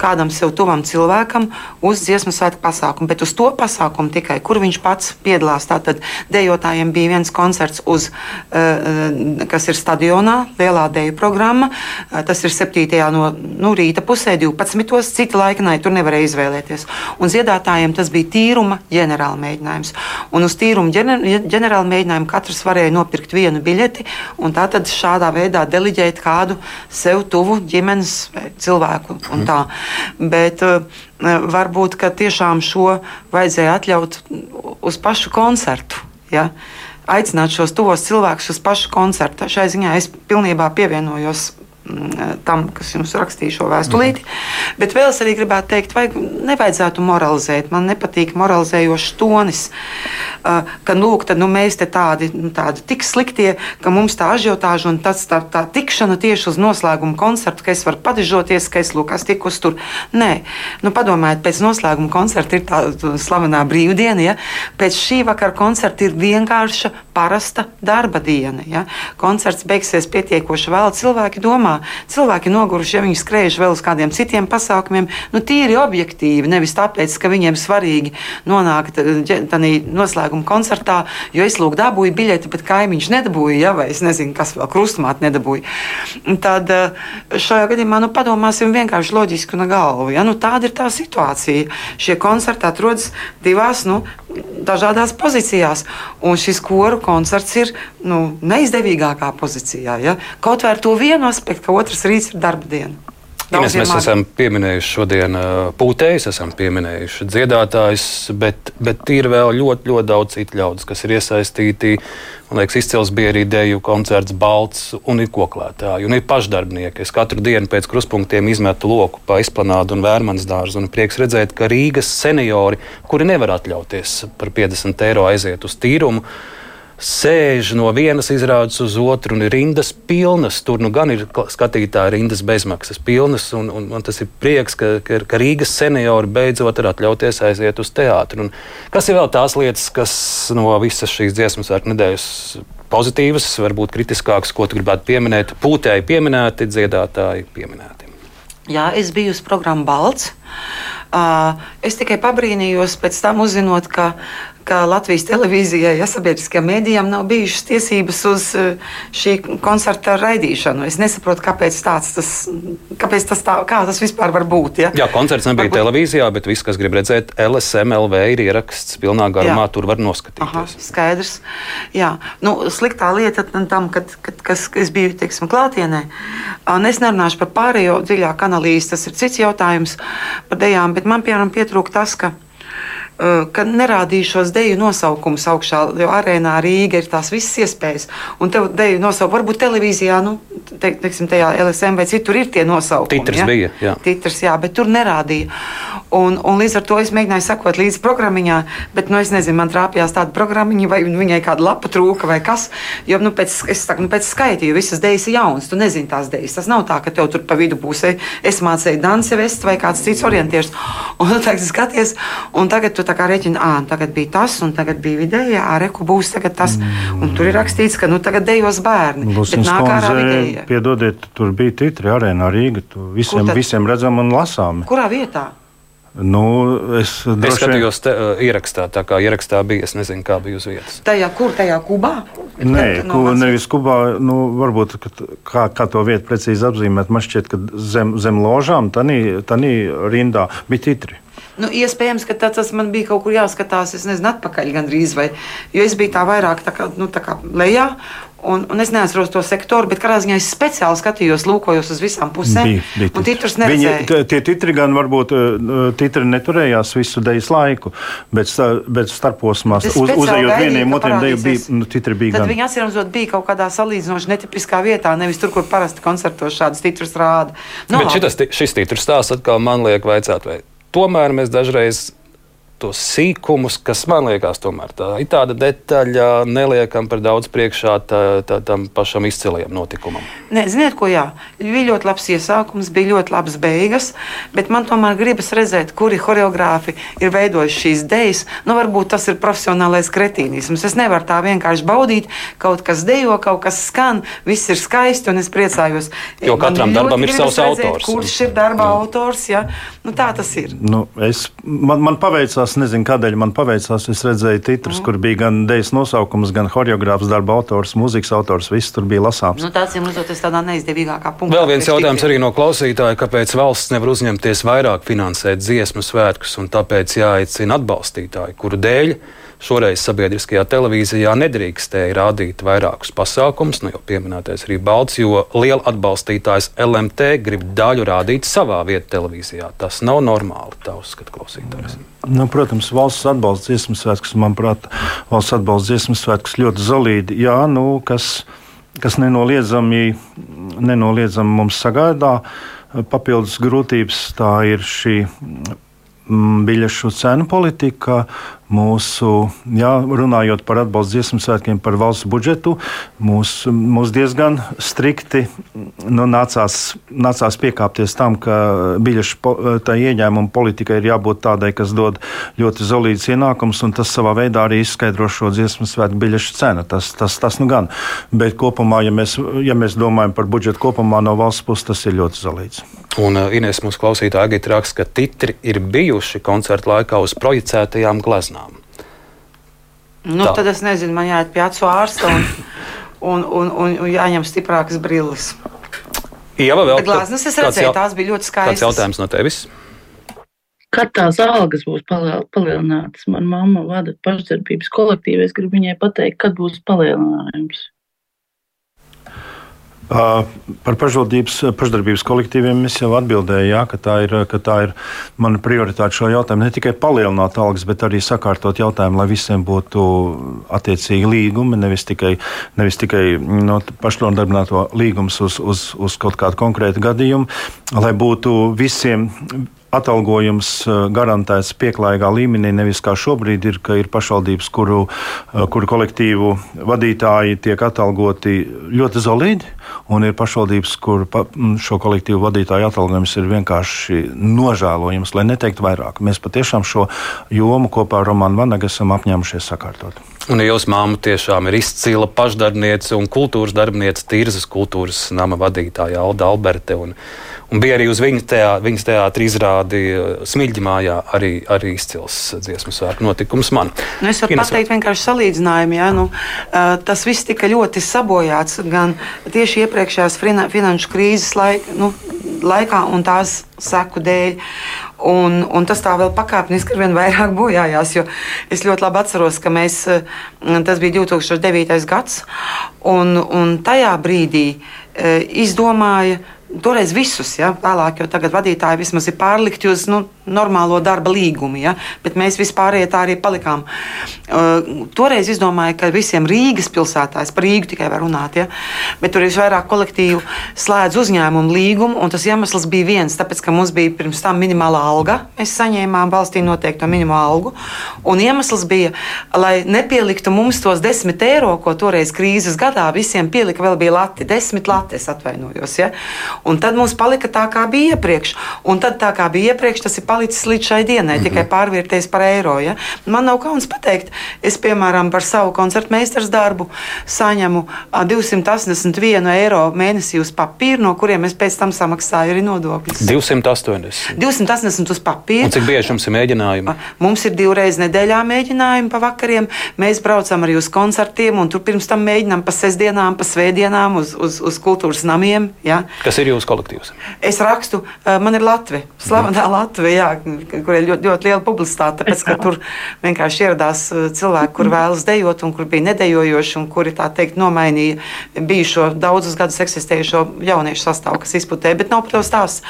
kādam sev tuvam cilvēkam uz dziesmu svētku pasākumu, bet uz to pasākumu tikai, kur viņš pats piedalās. Tātad dejotājiem bija viens koncerts, uz, uh, kas ir stadionā, lielā deju programma. Uh, tas ir 7. no nu, rīta pusē, 12. cita laika nē, tur nevarēja izvēlēties. Un dziedātājiem tas bija tīruma ģenerāla mēģinājums. Un uz tīruma ģenerāla mēģinājumu katrs varēja nopirkt vienu biļeti un tātad šādā veidā deliģēt kādu sev tuvu ģimenes cilvēku. Un tā. Bet uh, varbūt tiešām šo vajadzēja atļaut uz pašu koncertu. Ja? Aicināt šos tuvos cilvēkus uz pašu koncertu. Šai ziņā es pilnībā pievienojos tam, kas jums rakstīja šo vēstulīti. Mm. Bet vēl es arī gribētu teikt, vai nevajadzētu moralizēt. Man nepatīk moralizējošs tonis, uh, ka nu, tad, nu, mēs te tādi, nu, tādi tik sliktie, ka mums tā ažiotāža un tas, tā, tā tikšana tieši uz noslēguma koncertu, ka es varu padižoties, ka es lūk, es tiku uz tur. Nē, nu, padomājiet, pēc noslēguma koncerta ir tā slavenā brīvdiena. Ja? Pēc šī vakara koncerta ir vienkārša, parasta darba diena. Ja? Koncerts beigsies pietiekoši vēl. Cilvēki domā, cilvēki noguruši, ja viņi skrēž vēl uz kādiem citiem pasākumiem, nu, tīri objektīvi, nevis tāpēc, ka viņiem svarīgi nonākt tādā noslēguma koncertā, jo es lūk dabūju biļeti, bet kaimiņš nedabūja, ja, vai es nezinu, kas vēl krustumāt nedabūja. Tad eh, šajā gadījumā nu, padomāsim vienkārši loģiski un galvu. Ja? Nu, tāda ir tā situācija. Šie koncerti atrodas divās nu, dažādās pozīcijās, un šis koru koncerts ir nu, neizdevīgākā pozīcijā. Ja? Kaut vai ar to vienu aspektu ka otrs rīts ir darba diena. Ines, mēs esam pieminējuši šodien pūtējus, esam pieminējuši dziedātājus, bet, bet ir vēl ļoti, ļoti daudz citu ļaudis, kas ir iesaistīti. Man liekas, izcils bija arī deju koncerts Balts un ir koklētāji un ir pašdarbnieki. Es katru dienu pēc kruspunktiem izmetu loku pa izplanādu un vērmanas dārzu un prieks redzēt, ka Rīgas seniori, kuri nevar atļauties par 50 eiro aiziet uz tīrumu, sēž no vienas izrādes uz otru, un ir rindas pilnas. Tur nu gan ir skatītāji rindas bezmaksas pilnas, un, un man tas ir prieks, ka, ka, ka Rīgas seniori beidzot var atļauties aiziet uz teātru. Un kas ir vēl tās lietas, kas no visas šīs dziesmas ar nedēļas pozitīvas, varbūt kritiskākas, ko tu gribētu pieminēt? Pūtēji pieminēti, dziedātāji pieminēti. Jā, es biju uz programmu Balts. Uh, es tikai pabrīnījos pēc tam uzzinot, ka ka Latvijas televīzijai, ja sabiedriskajām mēdījām nav bijušas tiesības uz eh, šī koncerta raidīšanu. Es nesaprotu, kāpēc, tas, kāpēc tas, tā, kā tas vispār var būt. Ja? Jā, koncerts nebija Varbūt... televīzijā, bet viss, kas grib redzēt, LSMLV ir ieraksts pilnā garumā, Jā. tur var noskatīties. Aha, skaidrs. Jā, nu, sliktā lieta tam, kad, kad, kad es biju teiksim, klātienē, un es nerunāšu par pārējo dziļāku analīzi, tas ir cits jautājums par dejām, bet man piemēram pietrūka tas, ka ka nerādīšos deju nosaukumus augšā, jo arēnā Rīga ir tās visas iespējas. Un tev deju nosaukumi, varbūt televīzijā, nu, te, teiksim, tajā LSM vai citur ir tie nosaukumi. Titrs ja? bija, jā. Titrs, jā, bet tur nerādīja. Un, un līdz ar to es mēģināju sakot līdzi programmiņā, bet, nu, es nezinu, man trāpījās tāda programmiņa, vai viņai kāda lapa trūka vai kas. Jo, nu, pēc, es saku, nu, pēc skaita, jo visas dejas ir jaunas, tu nezini tās dejas. Tas nav tā, ka tev tur pa vidu būs, es mācīju dansi vest vai kāds cits orientieris. Un tu tagad skaties, un tagad tu tā kā rēķina, ah, tagad bija tas, un tagad bija vidējā, reku būs tagad tas. Mm. Un tur ir rakstīts, ka nu, tagad dejos bērni. Lūsins kundze, piedodiet, tur bija titri arēnā Rīga, tu visiem, visiem redzam un lasām. Kurā vietā? Nu, es es skatījos, te, uh, ierakstā, tā kā ierakstā bija. Es nezinu, kā bija uz vietas. Tajā, kur tajā kubā? Nē, no ku, nevis kubā. Nu, varbūt kā, kā to vietu precīzi apzīmēt. Man šķiet, ka zem, zem ložām, tā rindā bija titri. Nu, iespējams, ka tas man bija kaut kur jāskatās, es nezinu, atpakaļ gandrīz. Vai, jo es biju tā vairāk tā kā, nu, tā kā lejā. Un, un es neatceros to sektoru, bet kādā ziņā es speciāli skatījos, lūkojos uz visām pusēm. Bija, bija un titrus neredzēju. Viņi, tie titri gan varbūt eh, titri neturējās visu dejas laiku, bet, bet starposmās uz, uzejot vieniem otriem deju bija, nu, titri bija Tad gan. viņi atcīmredzot bija kaut kādā salīdzinoši netipiskā vietā, nevis tur, kur parasti koncertos šādus titrus rāda. Nu, bet šitas, šis titrs stāsts atkal man liek vaicāt, vai tomēr mēs dažreiz tos sīkumus, kas man liekas, tomēr tā ir tāda detaļa, neliekam par daudz priekšā tā, tā, tam pašam izcilajam notikumam. Nē, ziniet, ko jā, bija ļoti labs iesākums, bija ļoti labs beigas, bet man tomēr gribas redzēt, kuri choreogrāfi ir veidojuši šīs idejas. Nu, varbūt tas ir profesionālais kretīnisms. Es nevaru tā vienkārši baudīt, kaut kas dejo, kaut kas skan, viss ir skaisti un es priecājos. Jo katram darbam ir savs redzēt, autors. Kurš ir darba jā. autors? Ja? Nu, tā tas ir. Nu, es, man, man paveicās es nezinu, kādēļ man paveicās. Es redzēju titrus, mm. kur bija gan dēļas nosaukums, gan choreogrāfs, darba autors, mūzikas autors. Viss tur bija lasāms. Nu, tāds ir mazliet tādā neizdevīgākā punktā. Vēl viens jautājums arī no klausītāja, kāpēc valsts nevar uzņemties vairāk finansēt dziesmu svētkus un tāpēc jāaicina atbalstītāji, kuru dēļ Šoreiz sabiedriskajā televīzijā nedrīkstēja rādīt vairākus pasākumus, nu jau pieminētais arī Balts, jo liela atbalstītājs LMT grib daļu rādīt savā vietā televīzijā. Tas nav normāli, tā uzskata klausītājs. Nu, protams, valsts atbalsts dziesmu svētkus, manuprāt, valsts atbalsts dziesmu svētkus ļoti zelīdi. Jā, nu, kas, kas nenoliedzami, nenoliedzami mums sagaidā papildus grūtības, tā ir šī mm, biļešu cenu politika, mūsu, jā, runājot par atbalstu dziesmu svētkiem, par valsts budžetu, mūs, mūs diezgan strikti nu, nācās, nācās piekāpties tam, ka biļešu ieņēmuma politika ir jābūt tādai, kas dod ļoti zelītus ienākumus, un tas savā veidā arī izskaidro šo dziesmu svētku biļešu cenu. Tas, tas, tas nu gan. Bet kopumā, ja mēs, ja mēs domājam par budžetu kopumā no valsts puses, tas ir ļoti zelīts. Un uh, Inês mūsu klausītāja Agita raksta, ka titri ir bijuši koncerta laikā uz projicētajām gleznām. Nu, Tā. tad es nezinu, man jāiet pie acu ārsta un, un, un, un, un jāņem stiprākas brilles. Jā, vēl glāzes es redzēju, jau, tās bija ļoti skaistas. Kāds jautājums no tevis? Kad tās algas būs palielinātas? Manā mamma vada pašdarbības kolektīvu. Es gribu viņai pateikt, kad būs palielinājums. Par pašdarbības kolektīviem es jau atbildēju, jā, ka, tā ir, ka tā ir mana prioritāte šo jautājumu. Ne tikai palielināt algas, bet arī sakārtot jautājumu, lai visiem būtu attiecīgi līgumi, nevis tikai, nevis tikai no pašnodarbināto līgums uz, uz, uz kaut kādu konkrētu gadījumu, lai būtu visiem atalgojums eh, garantēts pieklājīgā līmenī, nevis kā šobrīd ir, ka ir pašvaldības, kuru, eh, kuru kolektīvu vadītāji tiek atalgoti ļoti solidi, un ir pašvaldības, kur pa, šo kolektīvu vadītāju atalgojums ir vienkārši nožēlojams, lai neteiktu vairāk. Mēs patiešām šo jomu kopā ar Romanu Vanagu esam apņēmušies sakārtot. Un jūsu māma tiešām ir izcila pašdarbniece un kultūras darbniece, Tirzas kultūras nama vadītāja Alda Alberte. Un Un bija arī uz viņas, teā, viņas teātra izrādi Smilģi mājā arī, arī izcils dziesmu svētku notikums man. Nu, es varu Ines... pateikt vienkārši salīdzinājumu. Ja? Nu, tas viss tika ļoti sabojāts gan tieši iepriekšējās finanšu krīzes laik, nu, laikā un tās seku dēļ. Un, un tas tā vēl pakāpeniski ar vien vairāk bojājās. Es ļoti labi atceros, ka mēs, tas bija 2009. gads, un, un tajā brīdī izdomāja Toreiz visus, ja, vēlāk jau tagad vadītāji vismaz ir pārlikti uz nu, normālo darba līgumu, ja, bet mēs vispārējie tā arī palikām. Uh, toreiz izdomāju, ka visiem Rīgas pilsētājs, par Rīgu tikai var runāt, ja, bet tur ir vairāk kolektīvu slēdz uzņēmumu līgumu, un tas iemesls bija viens, tāpēc, ka mums bija pirms tam minimālā alga, mēs saņēmām valstī noteikto minimālo algu, un iemesls bija, lai nepieliktu mums tos desmit eiro, ko toreiz krīzes gadā visiem pielika, vēl bija lati, desmit lati, es atvainojos. Ja. Un tad mums palika tā, kā bija iepriekš. Un tad tā kā bija iepriekš, tas ir palicis līdz šai dienai, mm -hmm. tikai pārvērties par eiro. Ja? Man nav kauns pateikt, es piemēram par savu koncertu meistars darbu saņemu 281 eiro mēnesī uz papīra, no kuriem es pēc tam samaksāju arī nodokļus. 280. 280 uz papīra. Un cik bieži jums ir mēģinājumi? Mums ir divreiz nedēļā mēģinājumi pa vakariem. Mēs braucam arī uz koncertiem, un tur pirms tam mēģinām pa sestdienām, pa svētdienām uz, uz, uz kultūras namiem. Ja? Kas ir jūsu kolektīvs? Es rakstu, man ir Latvija, slavenā Latvija, kur ir ļoti, ļoti liela publicitāte. Tāpēc, ka tur vienkārši ieradās cilvēki, kur vēlas dejot, un kur bija nedejojoši, un kuri tā teikt nomainīja bijušo daudzus gadus eksistējušo jauniešu sastāvu, kas izputē, bet nav par to stāsts.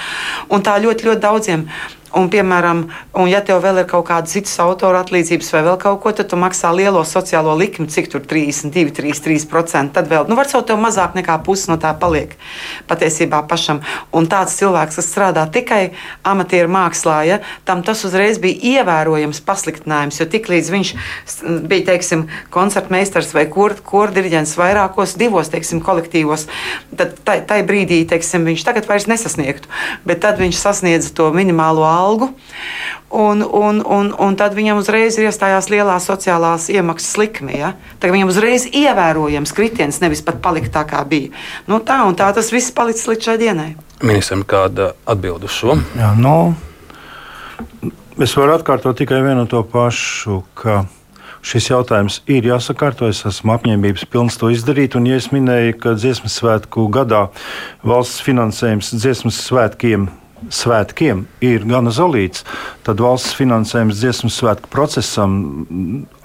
Un tā ļoti, ļoti daudziem Un, piemēram, un ja tev vēl ir kaut kādas citas autora atlīdzības vai vēl kaut ko, tad tu maksā lielo sociālo likmi, cik tur 32, 33%. Tad vēl, nu, varbūt tev mazāk nekā pusi no tā paliek patiesībā pašam. Un tāds cilvēks, kas strādā tikai amatieru mākslā, ja, tam tas uzreiz bija ievērojams pasliktinājums. Jo tiklīdz viņš bija, teiksim, koncertmeistars vai kordiriģents kur vairākos, divos, teiksim, kolektīvos, tad tajā brīdī, teiksim, viņš tagad vairs nesasniegtu. Bet tad viņš sasniedza to minimālo algu. Un, un, un, un tad viņam uzreiz ir iestājās lielā sociālās iemaksas likme. Ja? Tagad viņam uzreiz ir ievērojams kritiens, nevis pat palikt tā, kā bija. Nu, tā un tā tas viss palicis līdz šai dienai. Ministram, kāda atbild uz šo? Jā, no, nu, es varu atkārtot tikai vienu to pašu. Šis jautājums ir jāsakārto. Es esmu apņēmības pilns to izdarīt. Un, ja es minēju, ka dziesmu svētku gadā valsts finansējums dziesmu svētkiem svētkiem ir gana zelīts, tad valsts finansējums dziesmu svētku procesam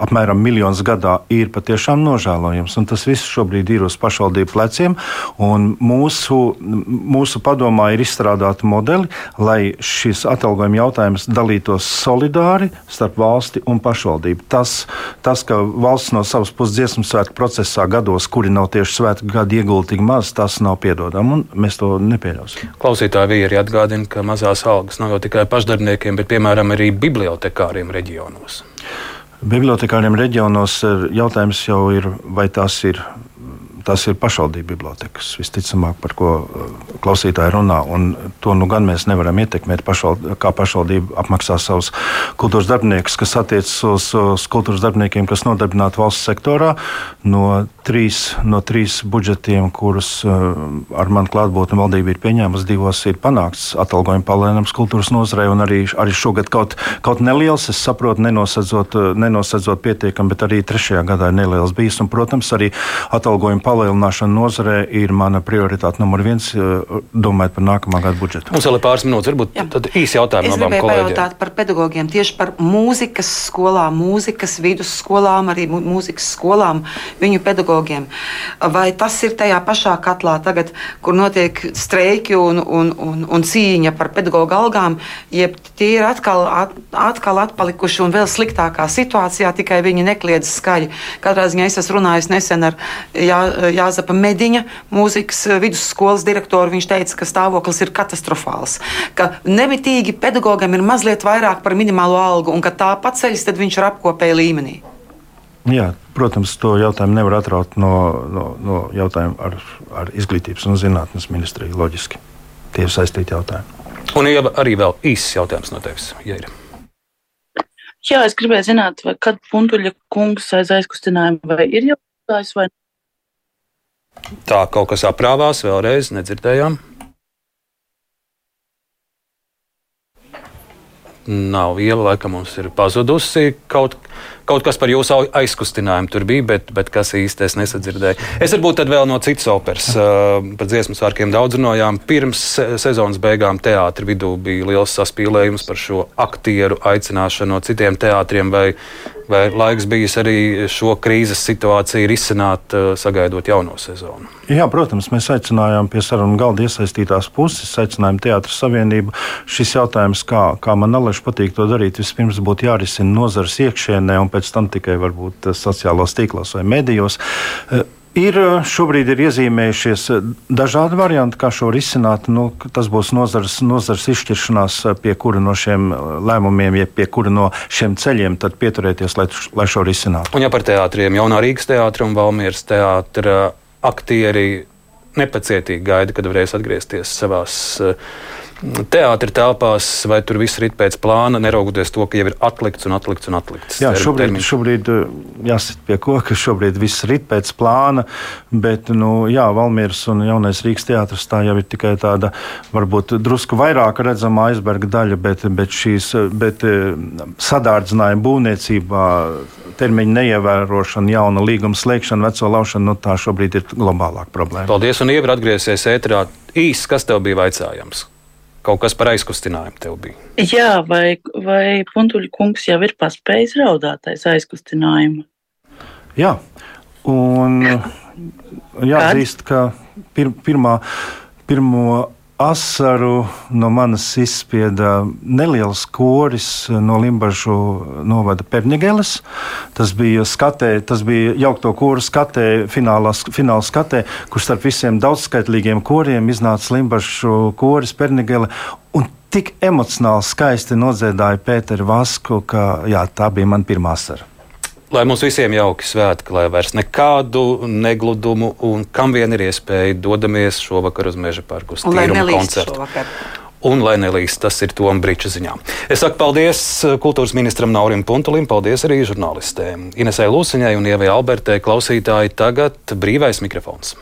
apmēram miljons gadā ir patiešām nožēlojams. Tas viss šobrīd ir uz pašvaldību pleciem. Mūsu, mūsu padomā ir izstrādāta modeli, lai šis atalgojuma jautājums dalītos solidāri starp valsti un pašvaldību. Tas, tas ka valsts no savas puses dziesmu svētku procesā gados, kuri nav tieši svētku gadi, iegulda tik maz, tas nav piedodami. Mēs to nepieļausim. Klausītāji arī atgādina ka mazās algas nav jau tikai pašdarbiniekiem, bet piemēram arī bibliotekāriem reģionos. Bibliotekāriem reģionos jautājums jau ir, vai tās ir tās ir pašvaldību bibliotekas, visticamāk, par ko uh, klausītāji runā. To nu gan mēs nevaram ietekmēt, pašvald, kā pašvaldība apmaksā savus kultūras darbiniekus, kas attiecas uz, uz kultūras darbiniekiem, kas nodarbināti valsts sektorā. No trīs, no trīs budžetiem, kurus uh, ar manu klātbūtni valdība ir pieņēmusi, divos ir panākts atalgojuma palēnums kultūras nozarei, un arī, arī šogad kaut, kaut neliels, es saprotu, nenosedzot, uh, nenosedzot pietiekami, bet arī trešajā gadā ir neliels bijis. Un, protams, arī atalgojuma palēnums palielināšana nozarē ir mana prioritāte numur viens, eh, domājot par nākamā gada budžetu. Mums vēl ir pāris minūtes, varbūt tad īsi jautājumi. Es gribēju pajautāt par pedagogiem, tieši par mūzikas skolām, mūzikas vidusskolām, arī mūzikas skolām, viņu pedagogiem. Vai tas ir tajā pašā katlā tagad, kur notiek streiki un, un, un, un cīņa par pedagoģu algām, jeb tie ir atkal, at, atkal atpalikuši un vēl sliktākā situācijā, tikai viņi nekliedz skaļi. Katrā ziņā es esmu runājis nesen ar jā, Jāzapa Mediņa, mūzikas eh, vidusskolas direktoru. Viņš teica, ka stāvoklis ir katastrofāls, ka nemitīgi pedagogam ir mazliet vairāk par minimālo algu, un ka tā paceļas, tad viņš ir apkopēja līmenī. Jā, protams, to jautājumu nevar atraut no, no, no jautājuma ar, ar izglītības un zinātnes ministriju. Loģiski. Tie ir saistīti jautājumi. Un ja arī vēl īsts jautājums no tevis, ja ir. Jā, es gribēju zināt, vai kad Puntuļa kungs aiz aizkustinājumu vai ir jau gājis vai ne? Tā kaut kas aprāvās vēlreiz, nedzirdējām. Nav viela, laikam mums ir pazudusi kaut kas kaut kas par jūsu aizkustinājumu tur bija, bet, bet kas īsti es nesadzirdēju. Es varbūt tad vēl no citas operas. Par dziesmu sārkiem daudz runājām. Pirms sezonas beigām teātra vidū bija liels saspīlējums par šo aktieru aicināšanu no citiem teātriem. Vai, vai laiks bijis arī šo krīzes situāciju risināt, sagaidot jauno sezonu? Jā, protams, mēs aicinājām pie sarunu galda iesaistītās puses, aicinājām Teātras Savienību. Šis jautājums, kā, kā man Aleš patīk to darīt, vispirms būtu jārisina nozares iekšienē un pēc tam tikai varbūt sociālos tīklos vai medijos. Eh, ir šobrīd ir iezīmējušies dažādi varianti, kā šo risināt. Nu, tas būs nozars, nozars izšķiršanās, pie kura no šiem lēmumiem, ja pie kura no šiem ceļiem pieturēties, lai, lai šo risinātu. Un ja par teātriem, jaunā Rīgas teātra un Valmieras teātra aktieri nepacietīgi gaida, kad varēs atgriezties savās uh, teātris telpās, vai tur viss ir pēc plāna, neraugoties to, ka jau ir atlikts un atlikts un atlikts. Jā, šobrīd, termiņš. šobrīd eh, jāsit pie koka, šobrīd viss ir pēc plāna, bet, nu, jā, Valmieras un jaunais Rīgas teātris tā jau ir tikai tāda, varbūt drusku vairāk redzama aizberga daļa, bet, bet šīs, bet eh, sadārdzinājuma būvniecībā, termiņa neievērošana, jauna līguma slēgšana, veco laušana, nu, tā šobrīd ir globālāka problēma. Paldies, un ievar atgriezies ēterā. Īsts, kas tev bija vaicājams? Kaut kas par aizkustinājumu tev bija. Jā, vai, vai Puntuļa kungs jau ir paspējis raudāt aiz aizkustinājuma? Jā, un jāatzīst, ka pir, pirmā, pirmo asaru no manas izspieda neliels koris no Limbaģu novada Pernigeles. Tas bija skatē, tas bija jaukto koru skatē, finālā, fināla skatē, kur starp visiem daudzskaitlīgiem koriem iznāca Limbaģu koris Pernigele. Un tik emocionāli skaisti nodziedāja Pēteru Vasku, ka jā, tā bija mana pirmā asara. Lai mums visiem jauki svētki, lai vairs nekādu negludumu un kam vien ir iespēja dodamies šovakar uz Meža parku uz tīrumu koncertu. Šovakar. Un lai nelīst, tas ir Toms Brīča ziņā. Es saku paldies uh, kultūras ministram Naurim Puntulim, paldies arī žurnālistēm Inesai Lūsiņai un Ievai Albertē klausītāji. Tagad brīvais mikrofons.